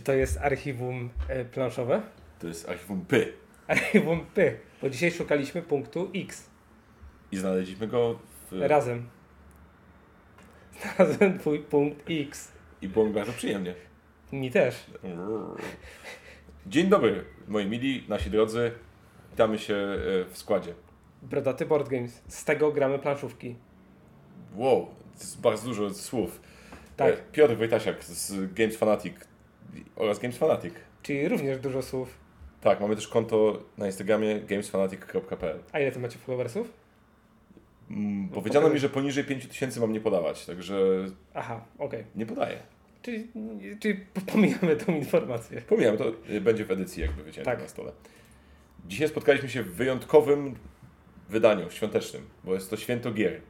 Czy to jest archiwum e, planszowe? To jest archiwum P. Archiwum P, bo dzisiaj szukaliśmy punktu X. I znaleźliśmy go w... Razem. Znalazłem twój punkt X. I było mi bardzo przyjemnie. Mi też. Dzień dobry, moi mili, nasi drodzy. Witamy się e, w składzie. Brodaty Board Games. Z tego gramy planszówki. Wow, to jest bardzo dużo słów. Tak. E, Piotr Wojtasiak z Games Fanatic oraz Games Fanatic. Czyli również dużo słów. Tak, mamy też konto na Instagramie gamesfanatic.pl. A ile to macie followersów? Mm, Powiedziano mi, że poniżej 5000 mam nie podawać, także Aha, okej. nie podaję. Czyli, czyli pomijamy tą informację. Pomijam, to y, będzie w edycji jakby wycięte Tak. na stole. Dzisiaj spotkaliśmy się w wyjątkowym wydaniu świątecznym, bo jest to święto gier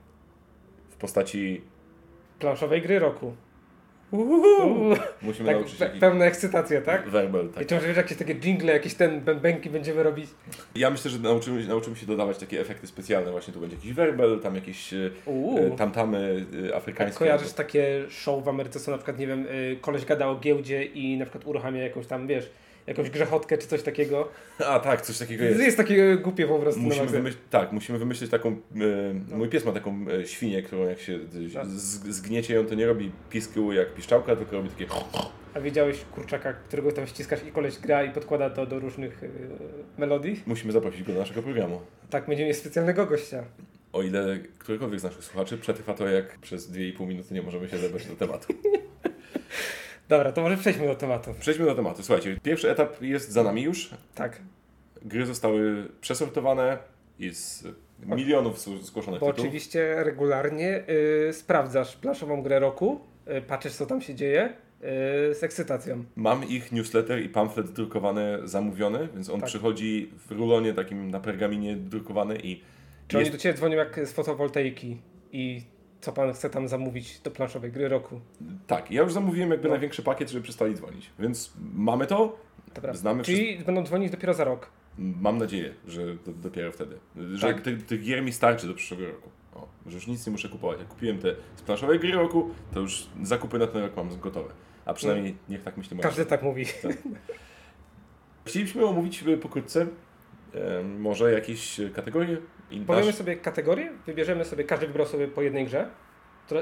w postaci... Planszowej gry roku. Musimy tak, nauczyć się pe- pełna ekscytacja, tak? werbel. I Tak. to może wiesz, jakieś takie jingle, jakieś ten bębenki będziemy robić. Ja myślę, że nauczymy, nauczymy się dodawać takie efekty specjalne. Właśnie tu będzie jakiś werbel, tam jakieś e, Uuu. tamtamy e, Tak afrykańskie. kojarzysz takie show w Ameryce, co na przykład, nie wiem, koleś gada o giełdzie i na przykład uruchamia jakąś tam, wiesz, jakąś grzechotkę czy coś takiego. A tak, coś takiego Jest, jest. takie głupie po prostu. Musimy na wymyślić, tak, musimy wymyślić taką. No. E, mój pies ma taką e, świnię, którą jak się Tak. z, zgniecie ją, to nie robi pisku jak piszczałka, tylko robi takie. A widziałeś kurczaka, którego tam ściskasz i koleś gra i podkłada to do różnych y, melodii? Musimy zaprosić go do naszego programu. Tak, będziemy mieć specjalnego gościa. O ile którykolwiek z naszych słuchaczy przetrwa to, jak przez 2,5 minuty nie możemy się zebrać do tematu. Dobra, to może przejdźmy do tematu. Przejdźmy do tematu. Słuchajcie, pierwszy etap jest za nami już. Tak, Gry zostały przesortowane i z milionów zgłoszonych bo tytułów. oczywiście regularnie y, sprawdzasz planszową grę roku, y, patrzysz co tam się dzieje y, z ekscytacją. Mam ich newsletter i pamflet drukowany zamówiony, więc on Tak. przychodzi w rulonie takim na pergaminie drukowany i Czy oni jest, do Ciebie dzwonią jak z fotowoltaiki i co Pan chce tam zamówić do planszowej gry roku? tak, ja już zamówiłem jakby No. największy pakiet, żeby przestali dzwonić, więc mamy to, Dobra. Znamy Czyli będą dzwonić dopiero za rok. mam nadzieję, że do, dopiero wtedy, że Tak. tych, tych gier mi starczy do przyszłego roku. O, że już nic nie muszę kupować. Jak kupiłem te z planszowej gry roku, to już zakupy na ten rok mam gotowe. A przynajmniej niech tak myśli Każdy tak mówi. Chcielibyśmy omówić e, pokrótce e, może jakieś kategorie i Powiemy sobie kategorie, wybierzemy sobie, każdy wybrał sobie po jednej grze,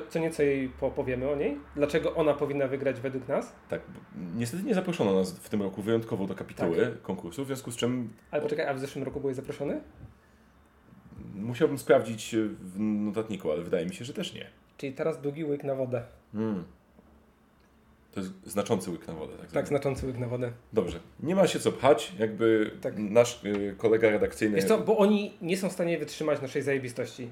co nieco jej po- powiemy o niej, dlaczego ona powinna wygrać według nas, Tak, niestety nie zaproszono nas w tym roku wyjątkowo do kapituły Tak. konkursu, w związku z czym ale poczekaj, a w zeszłym roku byłeś zaproszony? musiałbym sprawdzić e, w notatniku, ale wydaje mi się, że też nie. Czyli teraz długi łyk na wodę. Hmm. To jest znaczący łyk na wodę. Tak, Tak, znaczący łyk na wodę. Dobrze. Nie ma się co pchać, jakby Tak. nasz e, kolega redakcyjny... Wiesz co, bo oni nie są w stanie wytrzymać naszej zajebistości.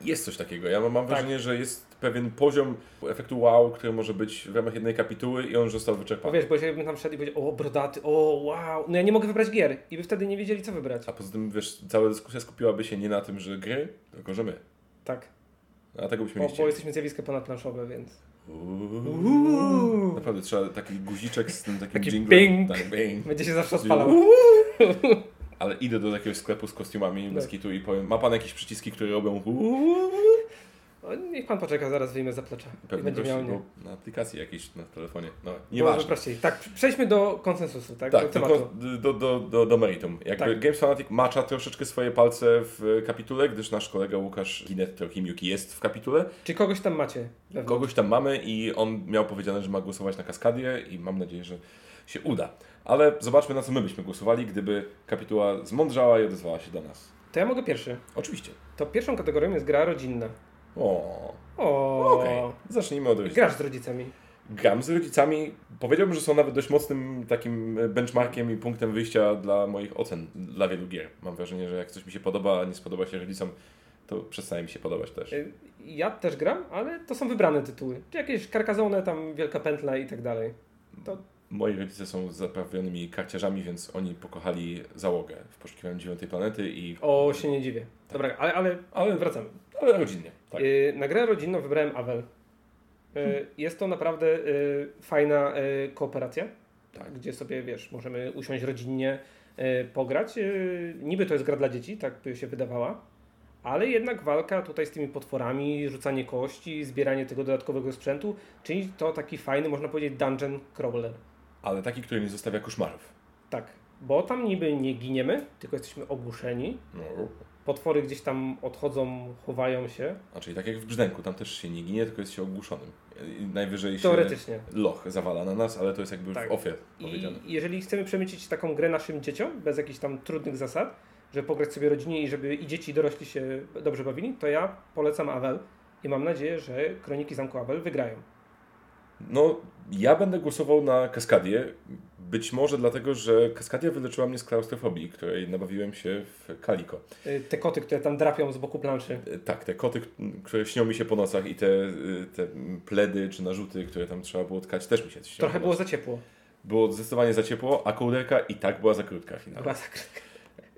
Jest coś takiego. Ja mam, mam Tak. wrażenie, że jest pewien poziom efektu wow, który może być w ramach jednej kapituły i on został Bo wyczerpany. wiesz, bo jeżeli bym tam wszedł i powiedział, o brodaty, o wow, no ja nie mogę wybrać gier i by wtedy nie wiedzieli co wybrać. A poza tym, wiesz, cała dyskusja skupiłaby się nie na tym, że gry, tylko że my. Tak, A tego byśmy bo, nie bo chcieli. jesteśmy zjawiska ponadplanszowe, więc... Uuu. Naprawdę trzeba taki guziczek z tym takim Taki jinglem. bing. Tak, bing. Będzie się zawsze odpalał. Ale idę do jakiegoś sklepu z kostiumami bez Tak. kitu i powiem, ma pan jakieś przyciski, które robią O, niech pan poczeka, zaraz wyjmę zaplecza. Pewnie będzie miał nie. na aplikacji jakiejś na telefonie. No, nieważne. prościej. Tak, przejdźmy do konsensusu, tak? Tak, do do, do, do, do meritum. Jakby Tak. Games Fanatic macza troszeczkę swoje palce w kapitule, gdyż nasz kolega Łukasz Ginet Trochimiuki jest w kapitule. Czy kogoś tam macie? wewnątrz? Kogoś tam mamy i on miał powiedziane, że ma głosować na Kaskadię i mam nadzieję, że się uda. Ale zobaczmy, na co my byśmy głosowali, gdyby kapituła zmądrzała i odezwała się do nas. To ja mogę pierwszy. Oczywiście. To pierwszą kategorią jest gra rodzinna. O, O, okej. Zacznijmy od rodziców. Grasz z rodzicami. Gram z rodzicami. Powiedziałbym, że są nawet dość mocnym takim benchmarkiem i punktem wyjścia dla moich ocen dla wielu gier. Mam wrażenie, że jak coś mi się podoba, a nie spodoba się rodzicom, to przestaje mi się podobać też. Y, Ja też gram, ale to są wybrane tytuły. Czy jakieś Carcassonne, tam Wielka Pętla i tak dalej. To Moi rodzice są zaprawionymi karciarzami, więc oni pokochali załogę w poszukiwaniu dziewiątej planety i... o się nie dziwię. Dobra, ale, ale, ale wracamy. Ale rodzinnie, tak. Y, Na grę rodzinną wybrałem Avel. Y, Jest to naprawdę y, fajna y, kooperacja, Tak. gdzie sobie, wiesz, możemy usiąść rodzinnie, y, pograć. Y, Niby to jest gra dla dzieci, tak by się wydawała, ale jednak walka tutaj z tymi potworami, rzucanie kości, zbieranie tego dodatkowego sprzętu, czyli to taki fajny, można powiedzieć, dungeon crawler. Ale taki, który nie zostawia koszmarów. Tak, bo tam niby nie giniemy, tylko jesteśmy ogłuszeni. No. Potwory gdzieś tam odchodzą, chowają się. A czyli tak jak w Brzdęku, tam też się nie ginie, tylko jest się ogłuszonym. I najwyżej się Teoretycznie. loch zawala na nas, ale to jest jakby Tak. w ofie I powiedziane. jeżeli chcemy przemycić taką grę naszym dzieciom, bez jakichś tam trudnych zasad, żeby pograć sobie rodzinie i żeby i dzieci i dorośli się dobrze bawili, to ja polecam Avel i mam nadzieję, że Kroniki Zamku Avel wygrają. No, ja będę głosował na Kaskadię. Być może dlatego, że Kaskadia wyleczyła mnie z klaustrofobii, której nabawiłem się w Kaliko. Y, Te koty, które tam drapią z boku planszy. E, Tak, te koty, które śnią mi się po nocach i te, y, te pledy czy narzuty, które tam trzeba było tkać, też mi się śnią Trochę było za ciepło. Było zdecydowanie za ciepło, a kołderka i tak była za krótka finalnie. Była za krótka.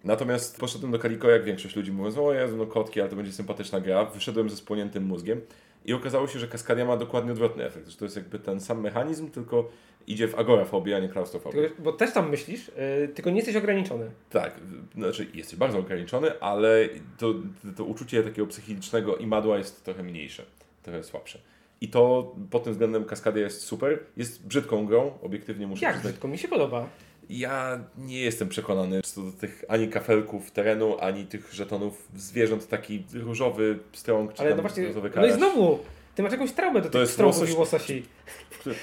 Natomiast poszedłem do Kaliko, jak większość ludzi mówiąc, o Jezu, no kotki, ale to będzie sympatyczna gra. Wyszedłem ze spłoniętym mózgiem i okazało się, że Kaskadia ma dokładnie odwrotny efekt, że to jest jakby ten sam mechanizm, tylko idzie w agorafobię, a nie klaustrofobię. Tylko, bo też tam myślisz, y, tylko nie jesteś ograniczony. Tak, znaczy jesteś bardzo ograniczony, ale to, to uczucie takiego psychicznego imadła jest trochę mniejsze, trochę słabsze. I to pod tym względem Kaskadia jest super. Jest brzydką grą, obiektywnie muszę Jak przyznać. brzydko, mi się podoba. Ja nie jestem przekonany co do tych ani kafelków terenu, ani tych żetonów zwierząt. Taki różowy strąg, czy Ale tam no właśnie, różowy no i znowu, ty masz jakąś traumę do To tych jest strągów łosoś. i łososi.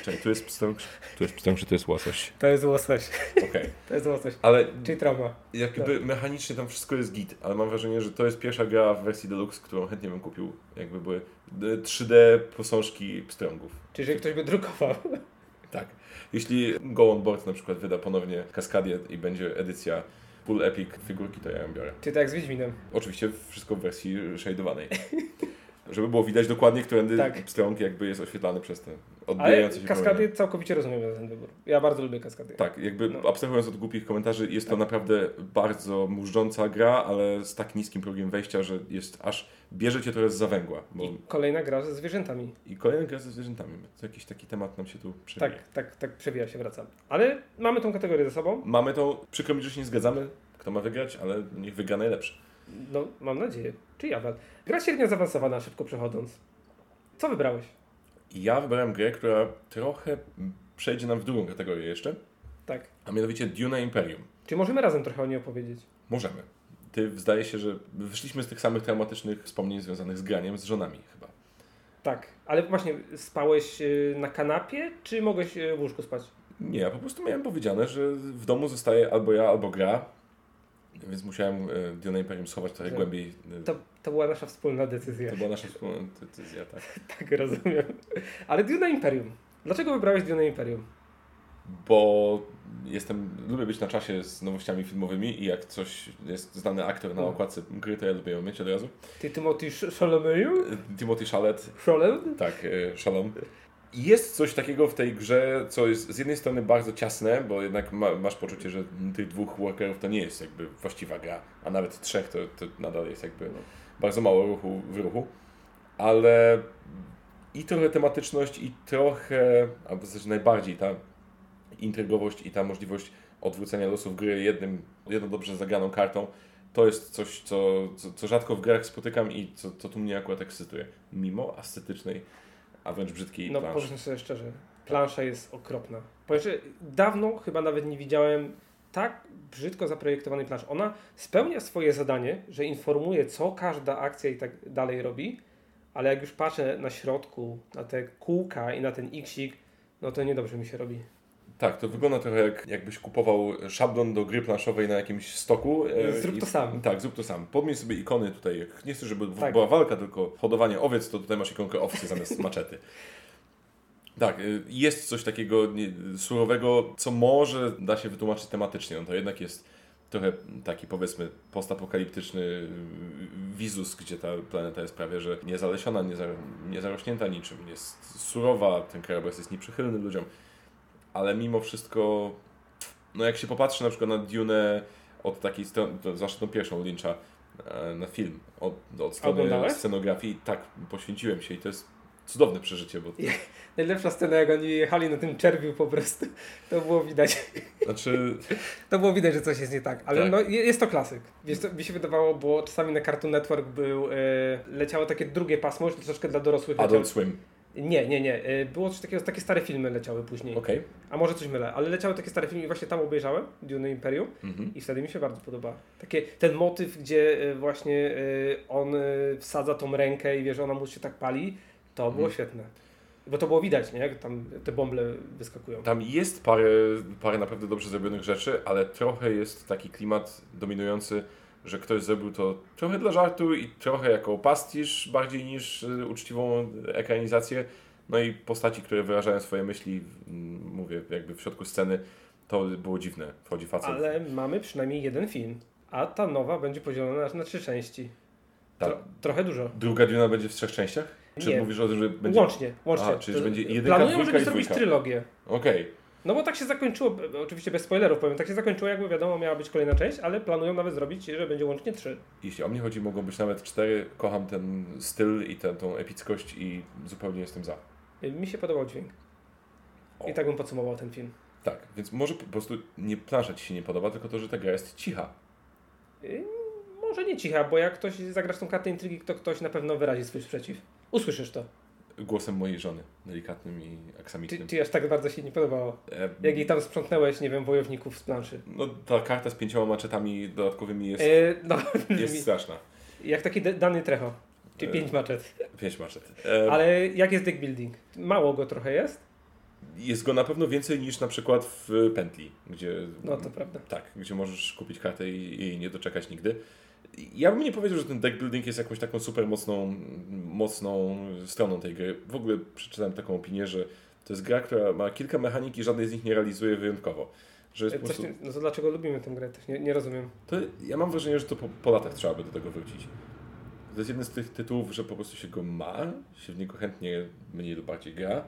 Czekaj, tu jest pstrąg, tu jest pstrąg, czy to jest łosoś? To jest łosoś, Okej. to jest łosoś. Ale Czyli trauma. jakby mechanicznie tam wszystko jest git, ale mam wrażenie, że to jest pierwsza gra w wersji deluxe, którą chętnie bym kupił. Jakby były e, 3D posążki pstrągów. Czyli że ktoś by drukował. Tak. Jeśli Go On Board na przykład wyda ponownie Kaskadię i będzie edycja Full Epic figurki, to ja ją biorę. Czy tak z Wiedźminem. Oczywiście wszystko w wersji shadowanej. Żeby było widać dokładnie, którędy Tak. pstrąg jakby jest oświetlany przez te odbijające się kaskady promienie. całkowicie rozumiem ten wybór. Ja bardzo lubię kaskady. Tak, jakby No. abstrahując od głupich komentarzy, jest to Tak. naprawdę bardzo murząca gra, ale z tak niskim progiem wejścia, że jest aż bierze cię trochę z zawęgła. Bo... I kolejna gra ze zwierzętami. I kolejna gra ze zwierzętami. To jakiś taki temat nam się tu przewija. Tak, tak, tak przewija się, wracam. Ale mamy tą kategorię ze sobą. Mamy to, przykro mi, że się nie zgadzamy, kto ma wygrać, ale niech wygra najlepszy. No, mam nadzieję. Czy ja? Gra średnio zaawansowana, szybko przechodząc. Co wybrałeś? Ja wybrałem grę, która trochę przejdzie nam w drugą kategorię jeszcze, Tak. a mianowicie Dune Imperium. Czy możemy razem trochę o niej opowiedzieć? Możemy. Ty zdaje się, że wyszliśmy z tych samych traumatycznych wspomnień związanych z graniem z żonami chyba. Tak. Ale właśnie, spałeś y, na kanapie, czy mogłeś y, w łóżku spać? Nie, ja po prostu miałem powiedziane, że w domu zostaje albo ja, albo gra. Więc musiałem e, Dune Imperium schować trochę Że- głębiej. E, To, to była nasza wspólna decyzja. To była nasza wspólna decyzja, tak. Tak, rozumiem. Ale Dune Imperium. Dlaczego wybrałeś Dune Imperium? Bo jestem, lubię być na czasie z nowościami filmowymi i jak coś jest znany aktor na Mm. okładce gry, to ja lubię ją mieć od razu. Ty Timothy Chalamet? Timothy Chalamet, Chalamet? tak, e, Shalom. Jest coś takiego w tej grze, co jest z jednej strony bardzo ciasne, bo jednak ma, masz poczucie, że tych dwóch workerów to nie jest jakby właściwa gra, a nawet trzech to, to nadal jest jakby bardzo mało ruchu w ruchu, ale i trochę tematyczność, i trochę, a w zasadzie najbardziej ta intrygowość i ta możliwość odwrócenia losów gry jednym, jedną dobrze zagraną kartą, to jest coś, co, co, co rzadko w grach spotykam i co, co tu mnie akurat ekscytuje. Mimo ascetycznej, a wręcz brzydkiej No planszy. powiedzmy sobie szczerze, plansza jest okropna. Powiem, że dawno chyba nawet nie widziałem tak brzydko zaprojektowanej planszy. Ona spełnia swoje zadanie, że informuje, co każda akcja i tak dalej robi, ale jak już patrzę na środku, na te kółka i na ten xik, no to niedobrze mi się robi. Tak, to wygląda trochę jak jakbyś kupował szablon do gry planszowej na jakimś stoku. e, Zrób i- to sam. Tak, zrób to sam. Podmień sobie ikony tutaj. Jak nie chcesz, żeby Tak. była walka, tylko hodowanie owiec, to tutaj masz ikonkę owcy zamiast maczety. Tak, y, jest coś takiego surowego, co może da się wytłumaczyć tematycznie. No to jednak jest trochę taki powiedzmy postapokaliptyczny y, wizus, gdzie ta planeta jest prawie że niezalesiona, nieza, niezarośnięta niczym, jest surowa, ten krajobraz jest nieprzychylny ludziom, ale mimo wszystko, no jak się popatrzy na przykład na Dune od takiej strony, zwłaszcza tą pierwszą Lyncha e, na film, od, od strony Oglądałeś? scenografii, tak, poświęciłem się i to jest cudowne przeżycie, bo Najlepsza scena, jak oni jechali na tym czerwiu po prostu, to było widać. znaczy To było widać, że coś jest nie tak, ale Tak. no, je- jest to klasyk. Wiesz, co mi się wydawało, bo czasami na Cartoon Network był, e, leciało takie drugie pasmo, już troszeczkę dla dorosłych. leciało- Adult Swim. Nie, nie, nie. e, Było coś takiego, takie stare filmy leciały później. Okej. A może coś mylę, ale leciały takie stare filmy i właśnie tam obejrzałem, Dune Imperium Mhm. i wtedy mi się bardzo podoba. Takie, ten motyw, gdzie e, właśnie e, on wsadza tą rękę i wie, że ona mu się tak pali, to było Mhm. świetne. Bo to było widać, nie? Jak tam te bąble wyskakują. Tam jest parę, parę naprawdę dobrze zrobionych rzeczy, ale trochę jest taki klimat dominujący, że ktoś zrobił to trochę dla żartu i trochę jako pastisz bardziej niż y, uczciwą ekranizację. No i postaci, które wyrażają swoje myśli, mm, mówię, jakby w środku sceny, to było dziwne. Wchodzi facet. Ale mamy przynajmniej jeden film, a ta nowa będzie podzielona na trzy części. Tak. Tro, trochę dużo. Druga Duna będzie w trzech częściach? Czy Nie. mówisz o tym, że będzie... Łącznie, łącznie. A, czyli że To- będzie jedynka, Planują, żeby zrobić trylogię. Okej. No bo tak się zakończyło, oczywiście bez spoilerów powiem, tak się zakończyło, jakby wiadomo, miała być kolejna część, ale planują nawet zrobić, że będzie łącznie trzy. Jeśli o mnie chodzi, mogą być nawet cztery. Kocham ten styl i tę tą epickość i zupełnie jestem za. Y, Mi się podobał dźwięk. O. I tak bym podsumował ten film. Tak, więc może po prostu nie plansza Ci się nie podoba, tylko to, że ta gra jest cicha. Y, Może nie cicha, bo jak ktoś zagrasz tą kartę intrygi, to ktoś na pewno wyrazi swój sprzeciw. Usłyszysz to. Głosem mojej żony, delikatnym i Czy, aksamitnym. czy aż tak bardzo się nie podobało? E, Jak jej tam sprzątnęłeś, nie wiem, wojowników z planszy. No ta karta z pięcioma maczetami dodatkowymi jest, Y, no, jest straszna. jak taki dany trecho. Czyli E, pięć maczet. Pięć maczetów. E, Ale jak jest deck building? Mało go trochę jest? Jest go na pewno więcej niż na przykład w pętli, gdzie... No to prawda. Tak, gdzie możesz kupić kartę i jej nie doczekać nigdy. Ja bym nie powiedział, że ten deck building jest jakąś taką super mocną, mocną stroną tej gry. W ogóle przeczytałem taką opinię, że to jest gra, która ma kilka mechanik i żadnej z nich nie realizuje wyjątkowo. Że jest Coś, prostu, no to dlaczego lubimy tę grę? Nie, nie rozumiem. to, ja mam wrażenie, że to po, po latach trzeba by do tego wrócić. To jest jeden z tych tytułów, że po prostu się go ma, się w niego chętnie mniej lub bardziej gra,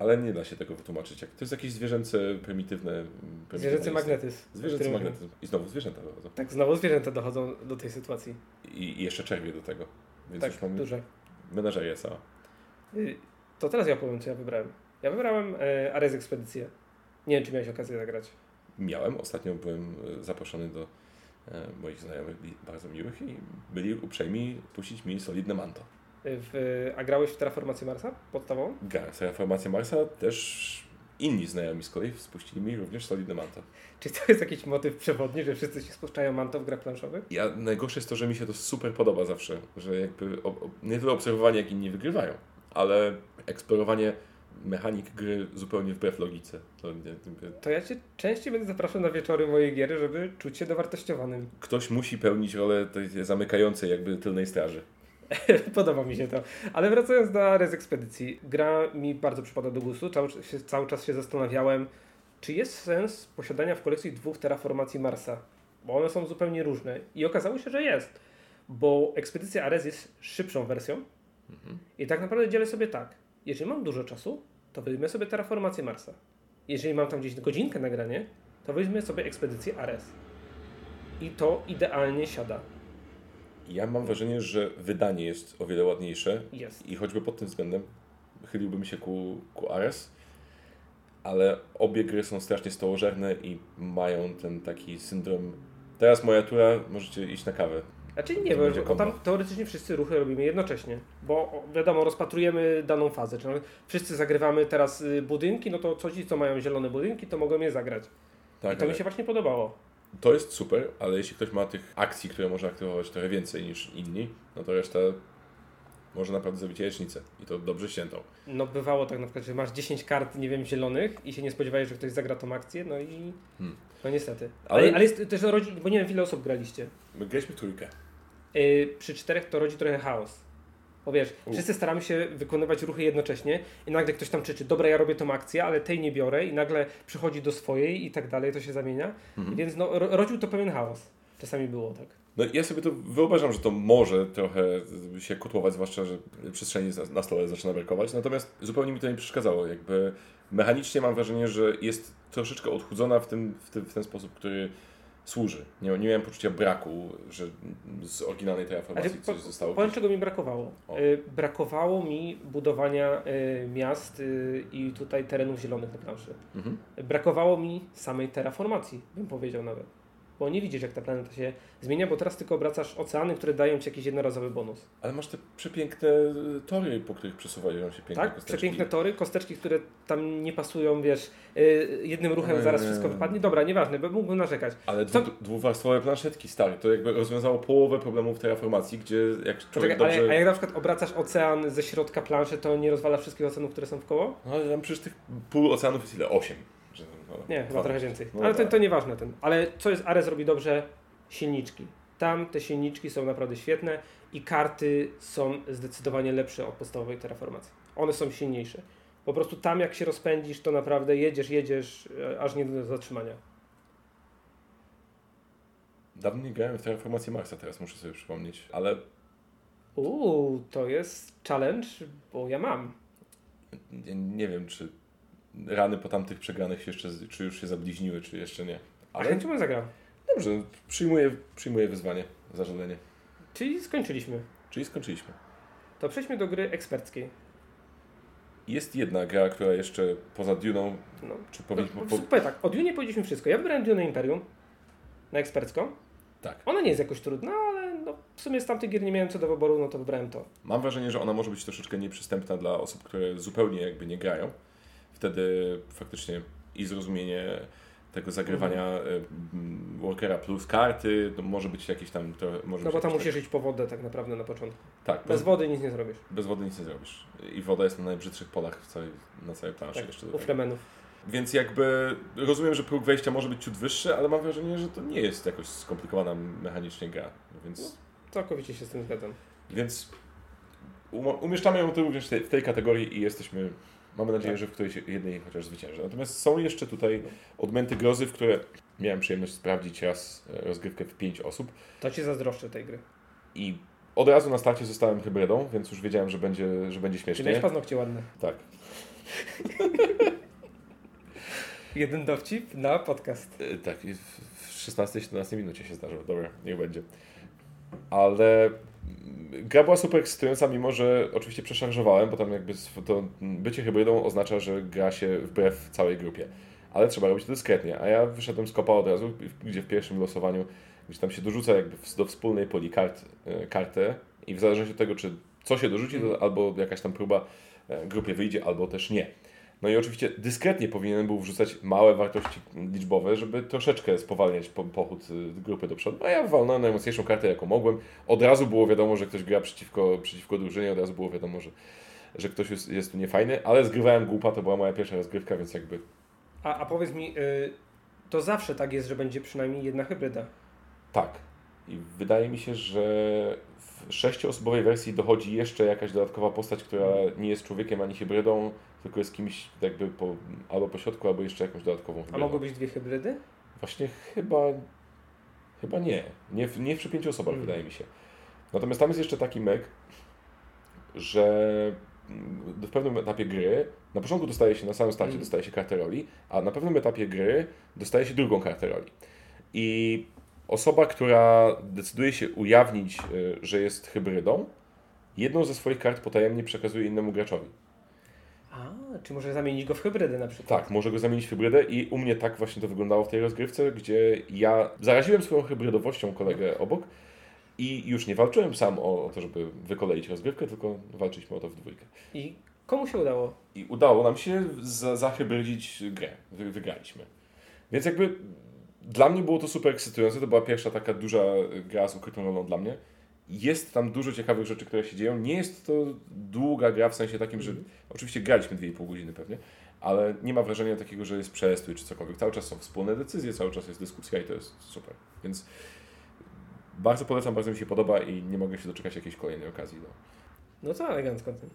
ale nie da się tego wytłumaczyć. Jak, to jest jakieś zwierzęce, prymitywne. prymitywne Zwierzęcy magnetyzm. Zwierzęcy magnetyzm. I znowu zwierzęta dochodzą. Tak, znowu zwierzęta dochodzą do tej sytuacji. I, I jeszcze czerwie do tego. Więc tak, już mamy duże. menażerię cała. Y, To teraz ja powiem, co ja wybrałem. Ja wybrałem e, Ares Ekspedycję. Nie wiem, czy miałeś okazję zagrać. Miałem, ostatnio byłem e, zaproszony do e, moich znajomych bardzo miłych i byli uprzejmi puścić mi solidne manto. W, a grałeś w Terraformację Marsa podstawową? Grałem w Terraformację Marsa, też inni znajomi z kolei spuścili mi również solidne manto. Czy to jest jakiś motyw przewodni, że wszyscy się spuszczają manto w grach planszowych? Ja, najgorsze jest to, że mi się to super podoba zawsze, że jakby o, o, nie tyle obserwowanie, jak inni wygrywają, ale eksplorowanie mechanik gry zupełnie wbrew logice. To nie, jakby To ja cię częściej będę zapraszał na wieczory mojej giery, żeby czuć się dowartościowanym. ktoś musi pełnić rolę tej zamykającej jakby tylnej straży. Podoba mi się to. Ale wracając do Ares Ekspedycji. Gra mi bardzo przypada do gustu. Cały, cały czas się zastanawiałem, czy jest sens posiadania w kolekcji dwóch terraformacji Marsa. Bo one są zupełnie różne. I okazało się, że jest. Bo Ekspedycja Ares jest szybszą wersją. I tak naprawdę dzielę sobie tak. Jeżeli mam dużo czasu, to weźmę sobie terraformację Marsa. Jeżeli mam tam gdzieś godzinkę nagranie, to weźmę sobie Ekspedycję Ares. I to idealnie siada. Ja mam wrażenie, że wydanie jest o wiele ładniejsze Jest. i choćby pod tym względem chyliłbym się ku, ku Ares, ale obie gry są strasznie stołożerne i mają ten taki syndrom teraz moja tura, możecie iść na kawę. Znaczy nie, bo, bo tam teoretycznie wszyscy ruchy robimy jednocześnie, bo wiadomo, rozpatrujemy daną fazę, czyli wszyscy zagrywamy teraz y, budynki, no to co ci, co mają zielone budynki, to mogą je zagrać. Tak, I to ale mi się właśnie podobało. To jest super, ale jeśli ktoś ma tych akcji, które może aktywować trochę więcej niż inni, no to reszta może naprawdę zrobić jajecznicę i to dobrze ściętą. No bywało tak na przykład, że masz 10 kart, nie wiem, zielonych i się nie spodziewałeś, że ktoś zagra tą akcję, no i Hmm. no niestety. Ale- Ale, ale jest też rodzi, bo nie wiem, ile osób graliście. My graliśmy trójkę. Yy, przy czterech to rodzi trochę chaos. Bo wiesz, wszyscy staramy się wykonywać ruchy jednocześnie i nagle ktoś tam krzyczy, dobra, ja robię tą akcję, ale tej nie biorę i nagle przychodzi do swojej i tak dalej, to się zamienia. Mhm. Więc no, ro- rodził to pewien chaos. Czasami było tak. No ja sobie to wyobrażam, że to może trochę się kotłować, zwłaszcza, że przestrzeni na- na stole zaczyna brakować, natomiast zupełnie mi to nie przeszkadzało. Jakby mechanicznie mam wrażenie, że jest troszeczkę odchudzona w, tym, w, tym, w ten sposób, który służy. Nie, nie miałem poczucia braku, że z oryginalnej Terraformacji Ale coś po- zostało. Powiem, czego mi brakowało. O. Y, brakowało mi budowania y, miast y, i tutaj terenów zielonych na planszy. Mhm. Brakowało mi samej terraformacji, bym powiedział nawet. Bo nie widzisz, jak ta planeta się zmienia, bo teraz tylko obracasz oceany, które dają ci jakiś jednorazowy bonus. Ale masz te przepiękne y, tory, po których przesuwają się piękne tak? kosteczki. Przepiękne tory, kosteczki, które tam nie pasują, wiesz, y, jednym ruchem Ojej. zaraz wszystko wypadnie. Dobra, nieważne, bo mógłbym narzekać. Ale dwu, dwuwarstwowe planszetki, stary, to jakby rozwiązało połowę problemów terraformacji, gdzie jak człowiek Poczekaj, dobrze... ale, a jak na przykład obracasz ocean ze środka planszy, to nie rozwala wszystkich oceanów, które są w koło? No ale tam przecież tych pół oceanów jest ile? Osiem. No, Nie, chyba trochę więcej. No Ale to, tak. to nieważne ten. Ale co jest Ares robi dobrze? Silniczki. Tam te silniczki są naprawdę świetne i karty są zdecydowanie lepsze od podstawowej terraformacji. One są silniejsze. Po prostu tam jak się rozpędzisz, to naprawdę jedziesz, jedziesz, e, aż nie do zatrzymania. Dawno nie grałem w terraformację Marsa, teraz muszę sobie przypomnieć, ale Uuu, to jest challenge, bo ja mam. nie, nie wiem, czy rany po tamtych przegranych jeszcze, czy już się zabliźniły, czy jeszcze nie. Ale chęcią bym zagrał. dobrze, przyjmuję, przyjmuję wyzwanie, zażalenie. Czyli skończyliśmy. Czyli skończyliśmy. To przejdźmy do gry eksperckiej. Jest jedna gra, która jeszcze poza Duną, No. czy No, powinniśmy... po, powiem tak, o Dune powiedzieliśmy wszystko. Ja wybrałem Dune Imperium na ekspercką. Tak. Ona nie jest jakoś trudna, ale no, w sumie z tamtych gier nie miałem co do wyboru, no to wybrałem to. Mam wrażenie, że ona może być troszeczkę nieprzystępna dla osób, które zupełnie jakby nie grają. Wtedy faktycznie i zrozumienie tego zagrywania Mhm. Workera plus karty, to może być jakieś tam... To, może No bo tam musisz iść po wodę tak naprawdę na początku. Tak, tak Bez wody nic nie zrobisz. bez wody nic nie zrobisz. I woda jest na najbrzydszych polach w całej, na całej planszy Tak, jeszcze. u. Fremenów. Więc jakby rozumiem, że próg wejścia może być ciut wyższy, ale mam wrażenie, że to nie jest jakoś skomplikowana mechanicznie gra. Więc, Całkowicie się z tym zgadzam. więc umieszczamy ją tu również w tej, w tej kategorii i jesteśmy, mamy nadzieję, Tak. że w którejś jednej chociaż zwycięży. Natomiast są jeszcze tutaj odmęty grozy, w które miałem przyjemność sprawdzić raz e, rozgrywkę w pięć osób To ci zazdroszczę tej gry. i od razu na starcie zostałem hybrydą, więc już wiedziałem, że będzie, że będzie śmiesznie. miałeś paznokcie ładne? Tak. Jeden dowcip na podcast. E, Tak, w w 16-17 minucie się zdarzyło. Dobra, niech będzie. Ale gra była super ekscytująca, mimo że oczywiście przeszarżowałem, bo tam jakby to bycie hybrydą oznacza, że gra się wbrew całej grupie. Ale trzeba robić to dyskretnie. A ja wyszedłem z kopa od razu, gdzie w pierwszym losowaniu, gdzie tam się dorzuca jakby do wspólnej poli kart, e, kartę i w zależności od tego, czy co się dorzuci, to albo jakaś tam próba e, grupie wyjdzie, albo też nie. No i oczywiście dyskretnie powinien był wrzucać małe wartości liczbowe, żeby troszeczkę spowalniać po, pochód y, grupy do przodu. A ja walnąłem najmocniejszą kartę, jaką mogłem. Od razu było wiadomo, że ktoś gra przeciwko, przeciwko drużynie, od razu było wiadomo, że, że ktoś jest, jest tu niefajny, ale zgrywałem głupa, to była moja pierwsza rozgrywka, więc jakby A, a powiedz mi, y, to zawsze tak jest, że będzie przynajmniej jedna hybryda. tak. I wydaje mi się, że w sześcioosobowej wersji dochodzi jeszcze jakaś dodatkowa postać, która nie jest człowiekiem ani hybrydą, tylko jest kimś jakby po, albo po środku, albo jeszcze jakąś dodatkową A hybrydą. mogły być dwie hybrydy? Właśnie chyba, chyba nie. Nie w, nie w przy pięciu osobach, Mhm. wydaje mi się. Natomiast tam jest jeszcze taki myk, że w pewnym etapie gry, na początku dostaje się, na samym starcie Mhm. dostaje się kartę roli, a na pewnym etapie gry dostaje się drugą kartę roli. I osoba, która decyduje się ujawnić, y, że jest hybrydą, jedną ze swoich kart potajemnie przekazuje innemu graczowi. A, czy może zamienić go w hybrydę na przykład? Tak, może go zamienić w hybrydę i u mnie tak właśnie to wyglądało w tej rozgrywce, gdzie ja zaraziłem swoją hybrydowością kolegę obok i już nie walczyłem sam o, to, żeby wykoleić rozgrywkę, tylko walczyliśmy o to w dwójkę. I komu się udało? I udało nam się za, zahybrydzić grę. Wy, wygraliśmy. Więc jakby dla mnie było to super ekscytujące. To była pierwsza taka duża gra z ukrytą rolą dla mnie. Jest tam dużo ciekawych rzeczy, które się dzieją. Nie jest to długa gra w sensie takim, że oczywiście graliśmy 2,5 godziny pewnie, ale nie ma wrażenia takiego, że jest przestój czy cokolwiek. Cały czas są wspólne decyzje, cały czas jest dyskusja i to jest super. Więc bardzo polecam, bardzo mi się podoba i nie mogę się doczekać jakiejś kolejnej okazji. No. No co elegancko tym.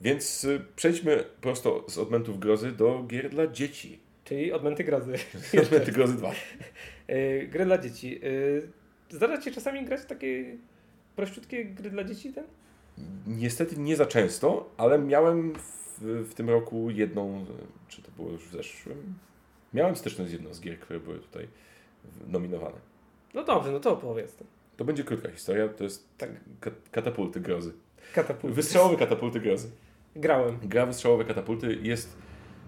Więc y, przejdźmy prosto z odmętów grozy do gier dla dzieci. Czyli odmęty grozy. Odmęty grozy 2. Yy, gry dla dzieci. Yy, zdarza się czasami grać w takie prościutkie gry dla dzieci? Ten? Niestety nie za często, ale miałem w, w tym roku jedną, czy to było już w zeszłym? Miałem styczność z jedną z gier, które były tutaj nominowane. No dobrze, no to opowiedz. To będzie krótka historia, to jest Tak. ka- katapulty grozy. Katapult. Wystrzałowe katapulty grozy. Grałem. Gra wystrzałowe katapulty jest.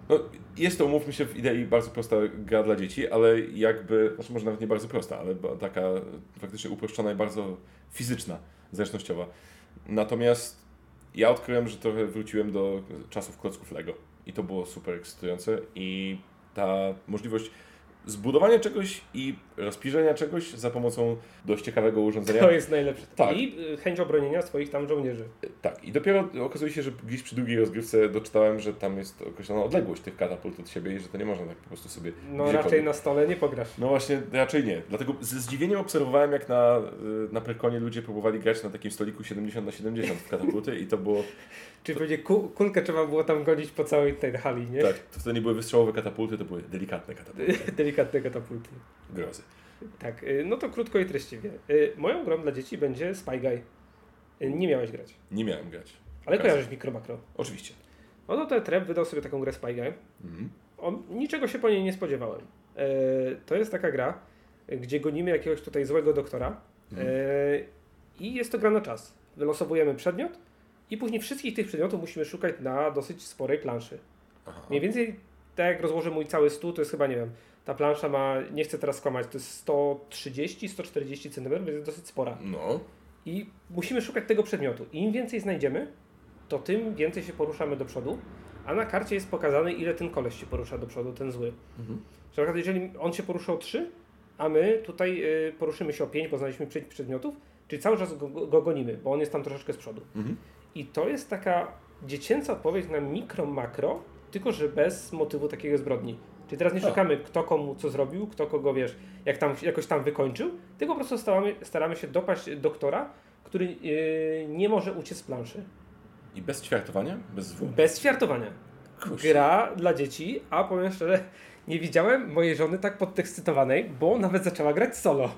No, jest to, umówmy się, w idei bardzo prosta gra dla dzieci, ale jakby, znaczy może nawet nie bardzo prosta, ale taka faktycznie uproszczona i bardzo fizyczna, zręcznościowa. Natomiast ja odkryłem, że trochę wróciłem do czasów klocków Lego i to było super ekscytujące i ta możliwość zbudowania czegoś i rozpirzenia czegoś za pomocą dość ciekawego urządzenia. To jest najlepsze. Tak. I y, chęć obronienia swoich tam żołnierzy. Tak, i dopiero okazuje się, że gdzieś przy drugiej rozgrywce doczytałem, że tam jest określona odległość tych katapult od siebie i że to nie można tak po prostu sobie. No raczej na stole nie pograsz. No właśnie, raczej nie. Dlatego ze zdziwieniem obserwowałem, jak na, y, na Pyrkonie ludzie próbowali grać na takim stoliku 70 na 70 w katapulty i to było. Czyli ku, kulkę trzeba było tam gonić po całej tej hali, nie? Tak, to wtedy nie były wystrzałowe katapulty, to były delikatne katapulty. Delikatne katapulty. Grozy. Tak, y, no to krótko i treściwie. Y, Moją grą dla dzieci będzie Spy Guy. Y, Nie miałeś grać, Nie miałem grać. ale Jasne. kojarzysz Mikro Makro. Oczywiście. No to ten Trep wydał sobie taką grę Spy Guy. Mhm. On, niczego się po niej nie spodziewałem. To jest taka gra, gdzie gonimy jakiegoś tutaj złego doktora e, i jest to gra na czas. Wylosowujemy przedmiot i później wszystkich tych przedmiotów musimy szukać na dosyć sporej planszy. Aha. Mniej więcej tak jak rozłożę mój cały stół, to jest chyba, nie wiem, ta plansza ma, nie chcę teraz skłamać, to jest 130-140 cm, więc jest dosyć spora. No. I musimy szukać tego przedmiotu. I im więcej znajdziemy, to tym więcej się poruszamy do przodu, a na karcie jest pokazane, ile ten koleś się porusza do przodu, ten zły. Mhm. Na przykład jeżeli on się poruszy o 3, a my tutaj y, poruszymy się o 5, bo znaleźliśmy 5 przedmiotów, czyli cały czas go, go gonimy, bo on jest tam troszeczkę z przodu. Mhm. I to jest taka dziecięca odpowiedź na mikro, makro, tylko że bez motywu takiego zbrodni. Czyli teraz nie szukamy, kto komu co zrobił, kto kogo, wiesz, jak tam, jakoś tam wykończył, tylko po prostu staramy, staramy się dopaść doktora, który yy, nie może uciec z planszy. I bez ćwiartowania? Bez zwłok? Bez ćwiartowania. Kurczę. Gra dla dzieci, a powiem szczerze, nie widziałem mojej żony tak podekscytowanej, bo nawet zaczęła grać solo.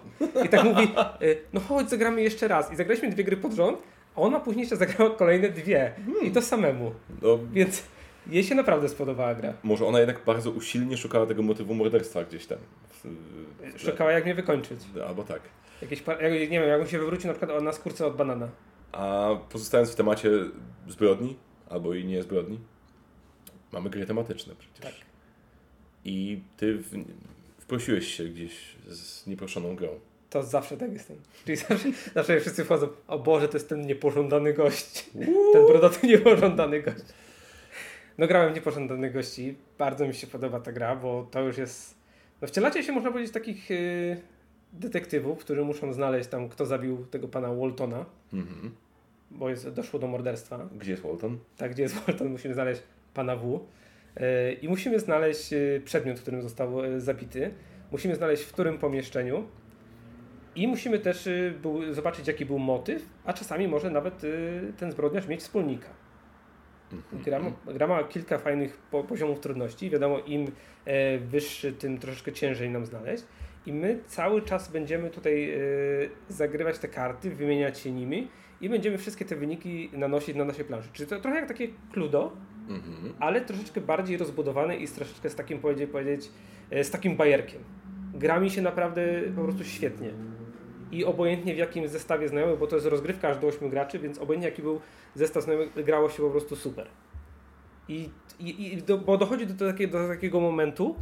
I tak mówi, y, no chodź, zagramy jeszcze raz. I zagraliśmy dwie gry pod rząd, a ona później jeszcze zagrała kolejne dwie. I to samemu. No, Więc jej się naprawdę spodobała gra. może ona jednak bardzo usilnie szukała tego motywu morderstwa gdzieś tam. W, w tle. Szukała jak mnie wykończyć. Albo tak. Jakieś, nie wiem, jakbym się wywrócił na przykład na skórce od banana. A pozostając w temacie zbrodni, albo i nie zbrodni, mamy gry tematyczne przecież. Tak. I ty w, wprosiłeś się gdzieś z nieproszoną grą. To zawsze tak jestem. Czyli zawsze, zawsze wszyscy wchodzą, o Boże, to jest ten niepożądany gość. Ten brodaty niepożądany gość. No grałem niepożądanych gości. Bardzo mi się podoba ta gra, bo to już jest... No wcielacie się, można powiedzieć, takich yy, detektywów, którzy muszą znaleźć tam, kto zabił tego pana Waltona, Mhm. bo jest, doszło do morderstwa. Gdzie jest Walton? Tak, gdzie jest Walton, musimy znaleźć pana W. Yy, I musimy znaleźć yy, przedmiot, w którym został yy, zabity. Musimy znaleźć, w którym pomieszczeniu. I musimy też był, zobaczyć, jaki był motyw, a czasami może nawet yy, ten zbrodniarz mieć wspólnika. Mhm. Gra, gra ma kilka fajnych po, poziomów trudności. Wiadomo, im e, wyższy, tym troszeczkę ciężej nam znaleźć. I my cały czas będziemy tutaj e, zagrywać te karty, wymieniać się nimi i będziemy wszystkie te wyniki nanosić na naszej planszy. Czyli to trochę jak takie Cluedo, Mhm. ale troszeczkę bardziej rozbudowane i z troszeczkę z takim powiedzieć, powiedzieć e, z takim bajerkiem. Gra mi się naprawdę po prostu świetnie. I obojętnie w jakim zestawie znajomych, bo to jest rozgrywka aż do 8 graczy, więc obojętnie jaki był zestaw znajomych, grało się po prostu super. I, i, i do, bo dochodzi do, takiego, do takiego momentu,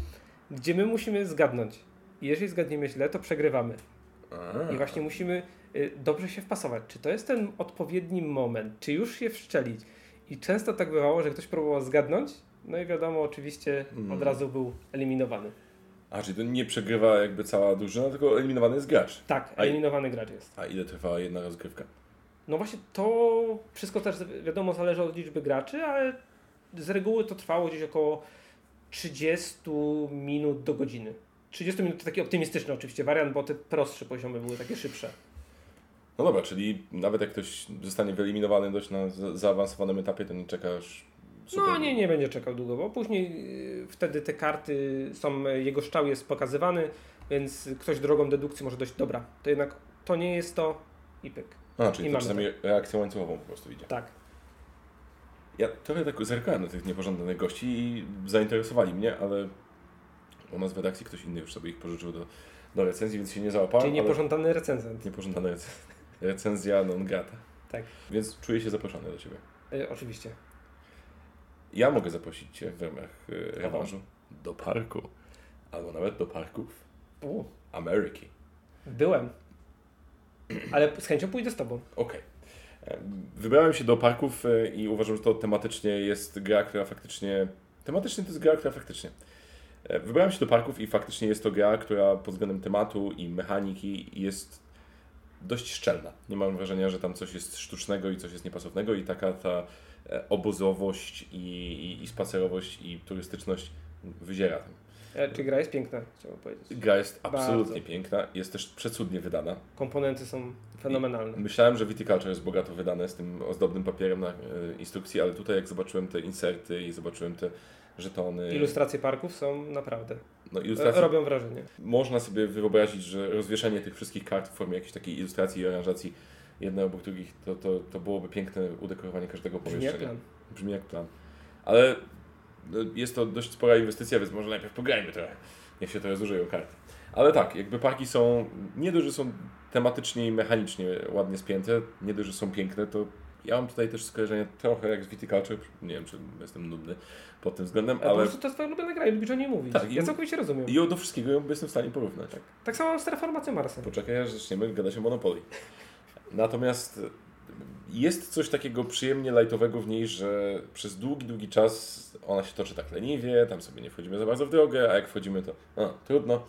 gdzie my musimy zgadnąć. I jeżeli zgadniemy źle, to przegrywamy. I właśnie musimy y, dobrze się wpasować. Czy to jest ten odpowiedni moment? Czy już się wszczelić? I często tak bywało, że ktoś próbował zgadnąć, no i wiadomo, oczywiście Mm. od razu był eliminowany. A, czyli to nie przegrywa jakby cała drużyna, tylko eliminowany jest gracz. Tak, A- eliminowany gracz jest. A ile trwa jedna rozgrywka? No właśnie to wszystko też wiadomo zależy od liczby graczy, ale z reguły to trwało gdzieś około 30 minut do godziny. 30 minut to taki optymistyczny oczywiście wariant, bo te prostsze poziomy były takie szybsze. No dobra, czyli nawet jak ktoś zostanie wyeliminowany dość na za- zaawansowanym etapie, to nie czekasz super. No nie, nie będzie czekał długo, bo później y, wtedy te karty są, y, jego szczał jest pokazywany, więc ktoś drogą dedukcji może dojść, dobra, to jednak to nie jest to i pyk. A, czyli I to czasami reakcją łańcuchową po prostu idzie. Tak. Ja trochę tak zerkałem na tych niepożądanych gości i zainteresowali mnie, ale u nas w redakcji ktoś inny już sobie ich pożyczył do, do recenzji, więc się nie załapałem. Czyli niepożądany recenzent. Niepożądana rec- recenzja non grata. Tak. Więc czuję się zaproszony do Ciebie. Y, oczywiście. Ja mogę zaprosić Cię w ramach y, rewanżu do parku. Albo nawet do parków U, Ameryki. byłem. Ale z chęcią pójdę z tobą. Okej. E, Wybrałem się do parków e, i uważam, że to tematycznie jest gra, która faktycznie. Tematycznie to jest gra, która faktycznie. E, Wybrałem się do parków i faktycznie jest to gra, która pod względem tematu i mechaniki jest dość szczelna. Nie mam wrażenia, że tam coś jest sztucznego i coś jest niepasownego i taka ta e, obozowość i, i, i spacerowość i turystyczność wyziera tam. E, czy gra jest piękna, chciałbym powiedzieć. Gra jest absolutnie Bardzo. piękna, jest też przecudnie wydana. Komponenty są fenomenalne. Myślałem, że Viticulture jest bogato wydane z tym ozdobnym papierem na e, instrukcji, ale tutaj jak zobaczyłem te inserty i zobaczyłem te żetony, Ilustracje parków są naprawdę. No, e, ilustracje, Robią wrażenie. można sobie wyobrazić, że rozwieszenie tych wszystkich kart w formie jakiejś takiej ilustracji i aranżacji jedne obok drugich, to, to, to byłoby piękne udekorowanie każdego Brzmi jak pomieszczenia. plan. Brzmi jak plan. Ale no, jest to dość spora inwestycja, więc może najpierw pograjmy trochę. Niech się trochę zużyją karty. Ale tak, jakby parki są, nie dość, że są tematycznie i mechanicznie ładnie spięte, nie dość, że są piękne, to ja mam tutaj też skojarzenie trochę jak z Viticulture, nie wiem, czy jestem nudny pod tym względem, Ale... Po prostu to jest twoja ulubiona gra i lubisz o niej mówić. Tak, ja i- całkowicie rozumiem. i do wszystkiego ją jestem w stanie porównać. Tak. tak samo mam z Terraformacją Marsa. Poczekaj, aż zaczniemy gadać o Monopoly. Natomiast jest coś takiego przyjemnie lajtowego w niej, że przez długi, długi czas ona się toczy tak leniwie, tam sobie nie wchodzimy za bardzo w drogę, a jak wchodzimy to a, trudno,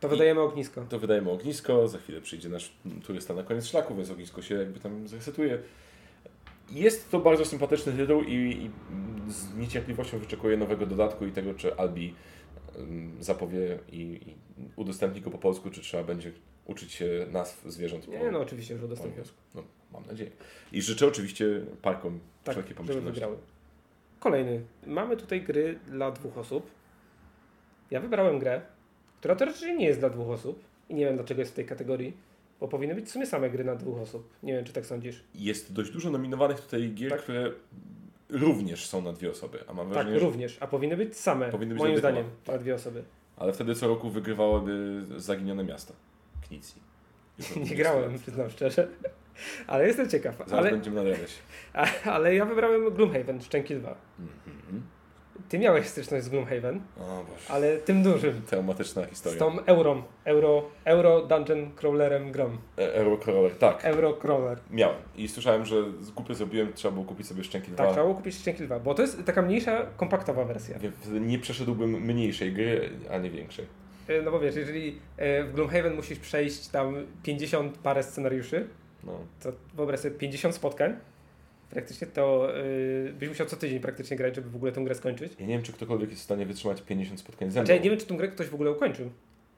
To wydajemy ognisko. to wydajemy ognisko, za chwilę przyjdzie nasz turysta na koniec szlaku, więc ognisko się jakby tam zresetuje. Jest to bardzo sympatyczny tytuł i, i z niecierpliwością wyczekuję nowego dodatku i tego, czy Albi zapowie i, i udostępni go po polsku, czy trzeba będzie uczyć się nazw zwierząt po, Nie, no oczywiście już po udostępniam. angielsku. No, mam nadzieję. I życzę oczywiście parkom Tak, wszelkiej żeby pomyślności. wygrały. Kolejny. Mamy tutaj gry dla dwóch osób. Ja wybrałem grę, która teoretycznie nie jest dla dwóch osób. I nie wiem dlaczego jest w tej kategorii, bo powinny być w sumie same gry na dwóch osób. Nie wiem, czy tak sądzisz. Jest dość dużo nominowanych tutaj gier, Tak. które również są na dwie osoby, a mam Tak, wrażenie, że... również. A powinny być same, Powinny być moim zdaniem, na dwie osoby. Ale wtedy co roku wygrywałyby Zaginione Miasta. Knicji. Nie grałem, przyznam szczerze. Ale jestem ciekaw. Zaraz Ale, będziemy nadrabiać. a, ale ja wybrałem Gloomhaven, Szczęki 2. Mhm. Ty miałeś styczność z Gloomhaven, O ale tym dużym. Traumatyczna Z historia. tą Eurą. Euro, Euro Dungeon Crawlerem grom. E- Eurocrawler, tak. Euro Crawler. Miałem. I słyszałem, że z głupio zrobiłem, trzeba było kupić sobie Szczęki 2. Tak, trzeba było kupić Szczęki 2, bo to jest taka mniejsza, kompaktowa wersja. Nie, nie przeszedłbym mniejszej gry, a nie większej. E, No bo wiesz, jeżeli e, w Gloomhaven musisz przejść tam 50 parę scenariuszy, No. to wyobraź sobie 50 spotkań, praktycznie to yy, byś musiał co tydzień praktycznie grać, żeby w ogóle tę grę skończyć. Ja nie wiem, czy ktokolwiek jest w stanie wytrzymać 50 spotkań ze mną. Znaczy, ja nie wiem, czy tę grę ktoś w ogóle ukończył.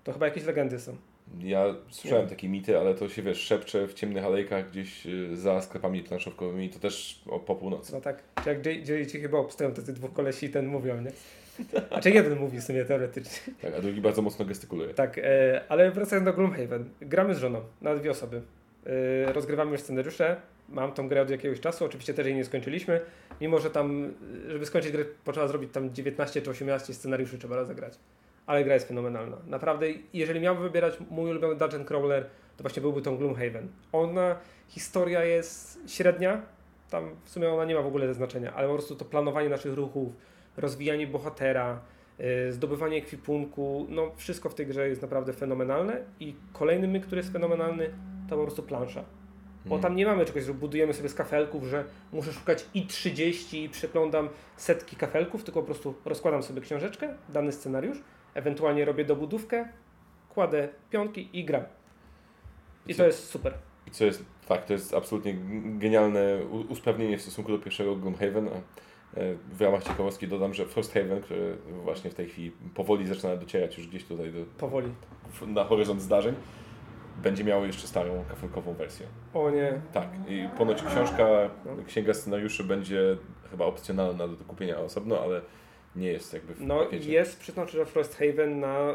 To chyba jakieś legendy są. Ja słyszałem takie mity, ale to się wiesz, szepcze w ciemnych alejkach gdzieś y, za sklepami planszówkowymi, to też o, po północy. No tak, czy jak J- ci chyba obstają tacy dwóch kolesi ten mówią, nie? Znaczy jeden mówi w sumie teoretycznie. Tak, a drugi bardzo mocno gestykuluje. Tak, e, ale wracając do Gloomhaven. Gramy z żoną na dwie osoby. E, rozgrywamy już scenariusze. Mam tą grę od jakiegoś czasu, oczywiście też jej nie skończyliśmy. Mimo, że tam, e, żeby skończyć grę, potrzeba zrobić tam 19 czy 18 scenariuszy, trzeba rozegrać. Ale gra jest fenomenalna. Naprawdę, jeżeli miałbym wybierać mój ulubiony Dungeon Crawler, to właśnie byłby tą Gloomhaven. Ona, historia jest średnia, tam w sumie ona nie ma w ogóle znaczenia, ale po prostu to planowanie naszych ruchów, rozwijanie bohatera, yy, zdobywanie ekwipunku, no wszystko w tej grze jest naprawdę fenomenalne i kolejny myk, który jest fenomenalny, to po prostu plansza. Bo Mm. tam nie mamy czegoś, że budujemy sobie z kafelków, że muszę szukać i 30 i przeglądam setki kafelków, tylko po prostu rozkładam sobie książeczkę, dany scenariusz, ewentualnie robię dobudówkę, kładę pionki i gram. I to jest super. I co jest, tak, to jest absolutnie genialne usprawnienie w stosunku do pierwszego Gloomhaven. a, e, W ramach ciekawostki dodam, że Frosthaven, który właśnie w tej chwili powoli zaczyna docierać już gdzieś tutaj do, Powoli. na horyzont zdarzeń, będzie miało jeszcze starą kafelkową wersję. O nie. Tak, i ponoć książka, księga scenariuszy będzie chyba opcjonalna do kupienia osobno, ale nie jest jakby w No pakiecie. jest, przyznam szczerze, Frosthaven na,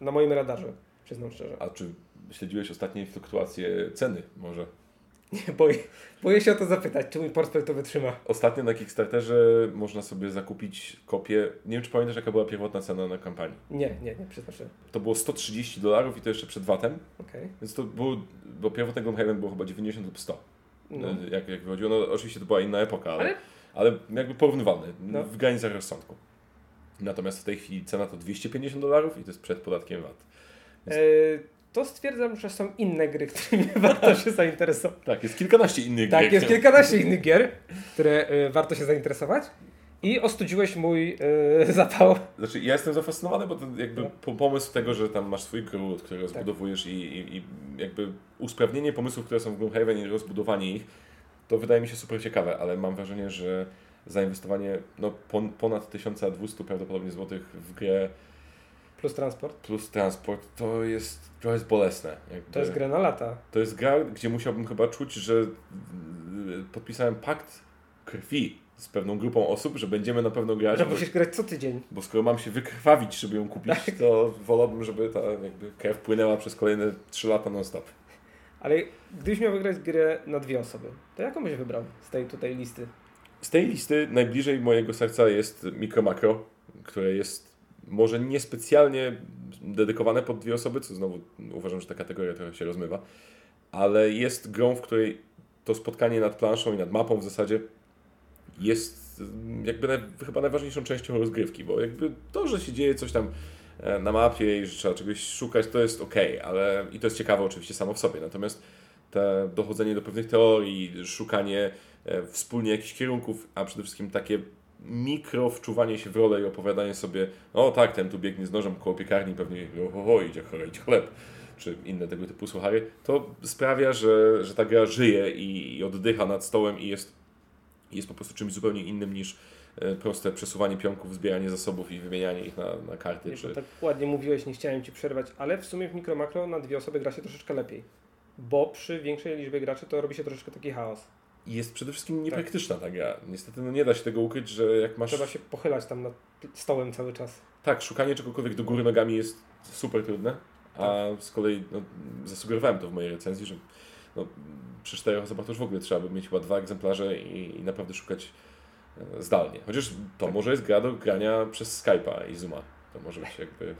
y, na moim radarze. Przyznam szczerze. A czy śledziłeś ostatnie fluktuacje ceny może? Nie, boję, boję się o to zapytać, czy mój portfel to wytrzyma. Ostatnio na Kickstarterze można sobie zakupić kopię. Nie wiem, czy pamiętasz, jaka była pierwotna cena na kampanii. Nie, nie, nie, przepraszam. To było 130 dolarów i to jeszcze przed VAT-em. Okej. Więc to było, bo pierwotne Gloomhaven było chyba 90 lub 100. No. Jak, jak wychodziło. No oczywiście to była inna epoka, ale, Ale- ale, jakby porównywalne. No. W granicach rozsądku. Natomiast w tej chwili cena to 250 dolarów i to jest przed podatkiem VAT. E, to stwierdzam, że są inne gry, którymi warto się zainteresować. Tak, jest kilkanaście innych Tak, gier. jest kilkanaście innych gier, które e, warto się zainteresować. I ostudziłeś mój e, zapał. Znaczy, ja jestem zafascynowany, bo to jakby No. po- pomysł tego, że tam masz swój gród, który rozbudowujesz i, i, i jakby usprawnienie pomysłów, które są w Gloomhaven i rozbudowanie ich, to wydaje mi się super ciekawe, ale mam wrażenie, że zainwestowanie no, pon, ponad 1200 prawdopodobnie złotych w grę Plus transport. plus transport, to jest, to jest bolesne. Jakby. To jest gra na lata. To jest gra, gdzie musiałbym chyba czuć, że y, podpisałem pakt krwi z pewną grupą osób, że będziemy na pewno grać. Że bo- musisz grać co tydzień. bo skoro mam się wykrwawić, żeby ją kupić, Tak. to wolałbym, żeby ta jakby krew płynęła przez kolejne 3 lata non-stop. Ale gdybyś miał wygrać grę na dwie osoby, to jaką byś wybrał z tej tutaj listy? Z tej listy najbliżej mojego serca jest Micro Macro, które jest może niespecjalnie dedykowane pod dwie osoby, co znowu uważam, że ta kategoria trochę się rozmywa, ale jest grą, w której to spotkanie nad planszą i nad mapą w zasadzie jest mm, jakby naj, chyba najważniejszą częścią rozgrywki, bo jakby to, że się dzieje coś tam e, na mapie i że trzeba czegoś szukać, to jest ok, ale i to jest ciekawe oczywiście samo w sobie, natomiast te dochodzenie do pewnych teorii, szukanie e, wspólnie jakichś kierunków, a przede wszystkim takie mikro wczuwanie się w rolę i opowiadanie sobie, o tak, ten tu biegnie z nożem koło piekarni, pewnie o, o, idzie chorować chleb, czy inne tego typu suchary, to sprawia, że, że ta gra żyje i, i oddycha nad stołem i jest, jest po prostu czymś zupełnie innym niż e, proste przesuwanie pionków, zbieranie zasobów i wymienianie ich na, na karty. Nie, Czy... tak ładnie mówiłeś, nie chciałem Ci przerwać, ale w sumie w Mikro Makro na dwie osoby gra się troszeczkę lepiej. Bo przy większej liczbie graczy to robi się troszeczkę taki chaos. I jest przede wszystkim niepraktyczna ta gra. Niestety no nie da się tego ukryć, że jak masz... Trzeba się pochylać tam nad stołem cały czas. Tak, szukanie czegokolwiek do góry nogami jest super trudne, a z kolei no, zasugerowałem to w mojej recenzji, że no, przy czterech osobach to już w ogóle trzeba by mieć chyba dwa egzemplarze i, i naprawdę szukać e, zdalnie. Chociaż to może jest gra do grania przez Skype'a i Zooma. To może być jakby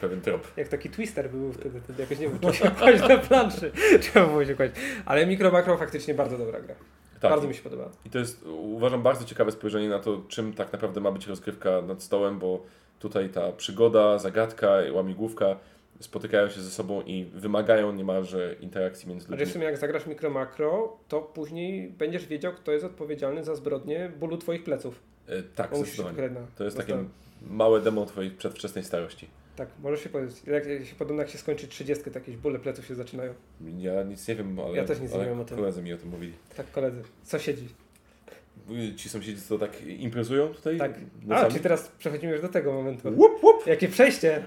pewien trop. Jak taki twister był wtedy, wtedy jakoś nie wiem, czy się kłaść na planszy. Trzeba było się kłaść. Ale Mikro Makro faktycznie bardzo dobra gra. Tak, Bardzo mi się podoba. I to jest uważam bardzo ciekawe spojrzenie na to, czym tak naprawdę ma być rozgrywka nad stołem, bo tutaj ta przygoda, zagadka łamigłówka spotykają się ze sobą i wymagają niemalże interakcji między Ale ludźmi. w sumie jak zagrasz Mikro Makro, to później będziesz wiedział, kto jest odpowiedzialny za zbrodnię bólu Twoich pleców. E, Tak, zdecydowanie. To jest takie małe demo twojej przedwczesnej starości. Tak, możesz się powiedzieć. Jak jak się podobno jak się skończy 30, to jakieś bóle pleców się zaczynają. Ja nic nie wiem, ale, Ja też nic nie wiem o tym. koledzy mi o tym mówili. Tak, koledzy. Co siedzi? Ci sąsiedzi co tak imprezują tutaj? Tak. A, nocami? czy teraz przechodzimy już do tego momentu. Łup, łup. Jakie przejście!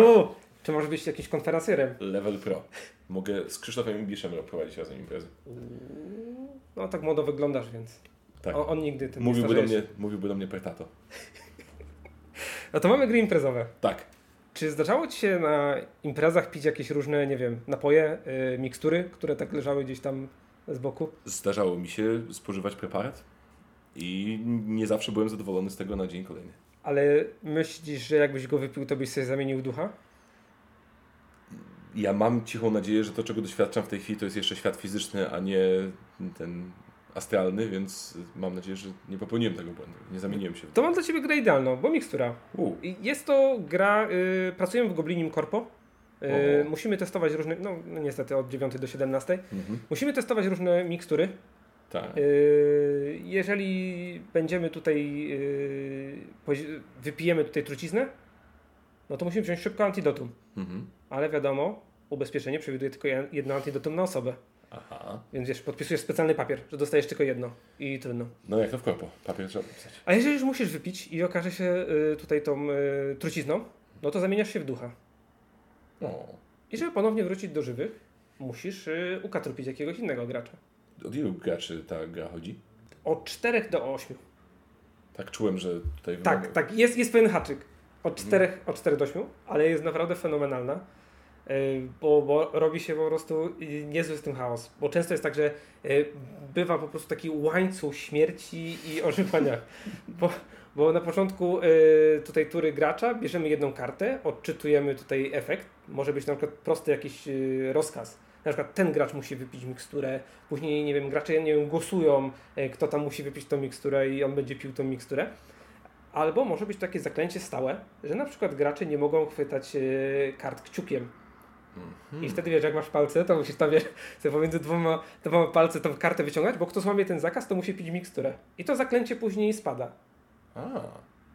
Uuu. Czy może być jakimś konferencjerem? Level Pro. Mogę z Krzysztofem Ibiszem prowadzić razem imprezy. No tak młodo wyglądasz, więc Tak. on, on nigdy tym mówiłby, nie do mnie, mówiłby do mnie Pertato. No to mamy gry imprezowe. Tak. Czy zdarzało Ci się na imprezach pić jakieś różne, nie wiem, napoje, yy, mikstury, które tak leżały gdzieś tam z boku? Zdarzało mi się spożywać preparat i nie zawsze byłem zadowolony z tego na dzień kolejny. Ale myślisz, że jakbyś go wypił, to byś sobie zamienił ducha? Ja mam cichą nadzieję, że to, czego doświadczam w tej chwili, to jest jeszcze świat fizyczny, a nie ten astralny, więc mam nadzieję, że nie popełniłem tego błędu. Nie zamieniłem się To mam dla Ciebie grę idealną, bo mikstura. U, Jest to gra, y, pracujemy w Goblinim Corpo. Y, musimy testować różne, no, no niestety od 9 do 17. mhm. Musimy testować różne mikstury. Tak. Y, jeżeli będziemy tutaj, y, wypijemy tutaj truciznę, no to musimy wziąć szybko antidotum. Mhm. Ale wiadomo, ubezpieczenie przewiduje tylko jed- jedno antidotum na osobę. Aha. Więc wiesz, podpisujesz specjalny papier, że dostajesz tylko jedno i trudno. No jak to w korpo. Papier trzeba pisać. A jeżeli już musisz wypić i okaże się y, tutaj tą y, trucizną, no to zamieniasz się w ducha. O. I żeby ponownie wrócić do żywych, musisz y, ukatrupić jakiegoś innego gracza. Od ilu graczy ta gra chodzi? Od 4 do 8. Tak czułem, że tutaj... Tak, wymaga- tak, jest, jest pewien haczyk. Od 4, od 4 do 8, ale jest naprawdę fenomenalna. Y, bo, bo robi się po prostu y, niezły z tym chaos. Bo często jest tak, że y, bywa po prostu taki łańcuch śmierci i ożywania. Bo, bo na początku tutaj tury gracza bierzemy jedną kartę, odczytujemy tutaj efekt. Może być na przykład prosty jakiś rozkaz. Na przykład ten gracz musi wypić miksturę, później, nie wiem, gracze, nie wiem, głosują, kto tam musi wypić tą miksturę i on będzie pił tą miksturę. Albo może być takie zaklęcie stałe, że na przykład gracze nie mogą chwytać kart kciukiem i wtedy wiesz, jak masz palce, to musisz tam wiesz, sobie pomiędzy dwoma, dwoma palce tą kartę wyciągać, bo kto złamie ten zakaz, to musi pić miksturę. I to zaklęcie później spada. A,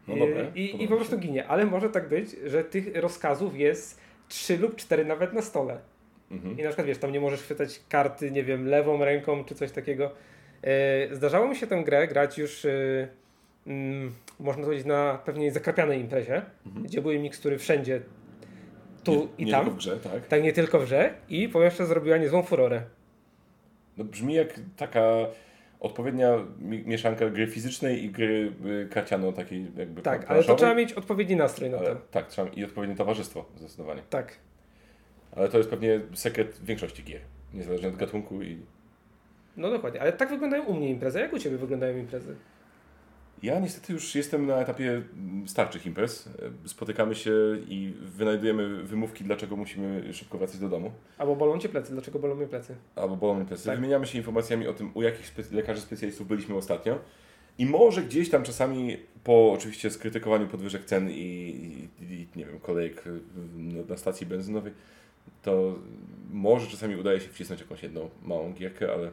no dobre, I, I, po prostu ginie. Ale może tak być, że tych rozkazów jest trzy lub cztery nawet na stole. Mhm. I na przykład wiesz, tam nie możesz chwytać karty, nie wiem, lewą ręką czy coś takiego. E, zdarzało mi się tę grę grać już, mm, można powiedzieć, na pewnie zakrapianej imprezie, mhm. gdzie były mikstury wszędzie tu nie, i nie tam. Tylko w grze, tak? Tak, nie tylko w grze. I po jeszcze zrobiła niezłą furorę. No brzmi jak taka odpowiednia mieszanka gry fizycznej i gry y, karciano takiej jakby Tak, ale to trzeba mieć odpowiedni nastrój na ale, to. Tak, trzeba i odpowiednie towarzystwo zdecydowanie. Tak. Ale to jest pewnie sekret większości gier, niezależnie od gatunku i... No dokładnie, ale tak wyglądają u mnie imprezy. Jak u Ciebie wyglądają imprezy? Ja niestety już jestem na etapie starczych imprez. Spotykamy się i wynajdujemy wymówki, dlaczego musimy szybko wracać do domu. Albo bolą Cię plecy, dlaczego bolą mnie plecy. Albo bolą mnie plecy. Tak. Wymieniamy się informacjami o tym, u jakich spe lekarzy specjalistów byliśmy ostatnio. I może gdzieś tam czasami po oczywiście skrytykowaniu podwyżek cen i, i, i nie wiem, kolejek na, na stacji benzynowej, to może czasami udaje się wcisnąć jakąś jedną małą gierkę, ale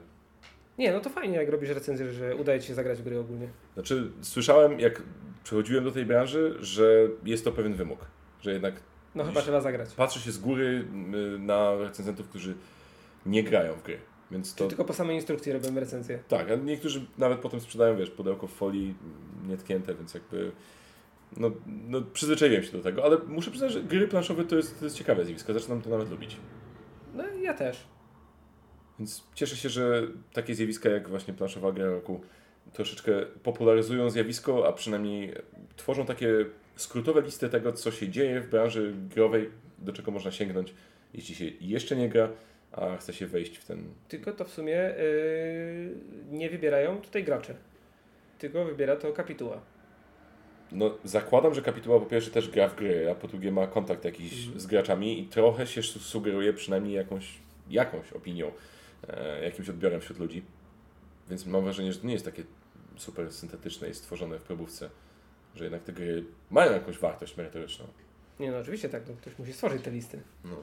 nie, no to fajnie, jak robisz recenzję, że udaje Ci się zagrać w gry ogólnie. Znaczy, słyszałem, jak przechodziłem do tej branży, że jest to pewien wymóg, że jednak... No chyba trzeba zagrać. Patrzy się z góry y, na recenzentów, którzy nie grają w gry. Więc to... tylko po samej instrukcji robimy recenzję. Tak, a niektórzy nawet potem sprzedają, wiesz, pudełko w folii nietknięte, więc jakby... No, no przyzwyczaiłem się do tego, ale muszę przyznać, że gry planszowe to jest, to jest ciekawe zjawisko. Zaczynam to nawet lubić. No ja też. Więc cieszę się, że takie zjawiska jak właśnie planszowa gra roku troszeczkę popularyzują zjawisko, a przynajmniej tworzą takie skrótowe listy tego, co się dzieje w branży growej, do czego można sięgnąć, jeśli się jeszcze nie gra, a chce się wejść w ten... Tylko to w sumie yy, nie wybierają tutaj gracze, tylko wybiera to kapituła. No, zakładam, że kapituła po pierwsze też gra w gry, a po drugie ma kontakt jakiś mm. z graczami i trochę się sugeruje przynajmniej jakąś, jakąś opinią jakimś odbiorem wśród ludzi. Więc mam wrażenie, że to nie jest takie super syntetyczne i stworzone w probówce, że jednak te gry mają jakąś wartość merytoryczną. Nie no, oczywiście tak, no, ktoś musi stworzyć te listy. No.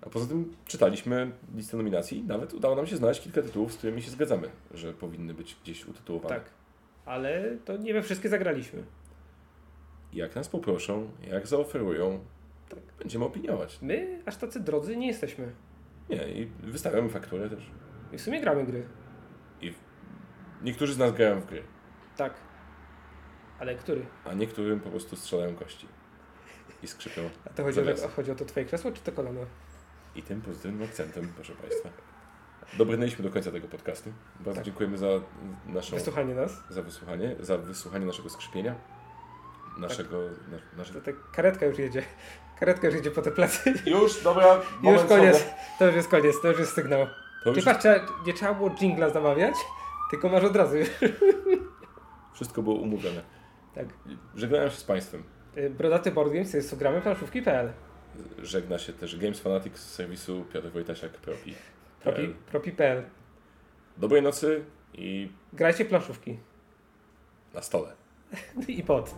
A poza tym czytaliśmy listę nominacji, nawet udało nam się znaleźć kilka tytułów, z którymi się zgadzamy, że powinny być gdzieś utytułowane. Tak, ale to nie we wszystkie zagraliśmy. Jak nas poproszą, jak zaoferują, tak będziemy opiniować. My aż tacy drodzy nie jesteśmy. Nie, i wystawiamy fakturę też. I w sumie gramy gry. I niektórzy z nas grają w gry. Tak. Ale który? A niektórym po prostu strzelają kości. I skrzypią. A to chodzi, o, chodzi o to twoje krzesło, czy to kolano? I tym pozytywnym akcentem, proszę Państwa. Dobrnęliśmy do końca tego podcastu. Bardzo tak. dziękujemy za naszą... Wysłuchanie nas. Za wysłuchanie, za wysłuchanie naszego skrzypienia. Naszego... Tak. Na, naszego... To ta karetka już jedzie. Karetka już idzie po te plecy. Już, dobra. Już koniec. Sobie. To już jest koniec, to już jest sygnał. To już... Patrz, nie trzeba było jingla zamawiać, tylko masz od razu. Wszystko było umówione. Tak. Żegnałem się z Państwem. Y, brodaty Board Games jest gramy planszówki.pl Żegna się też Games Fanatics z serwisu Piotr Wojtasiak Propi. Propi.pl Propi Dobrej nocy i... Grajcie planszówki. Na stole. I pod.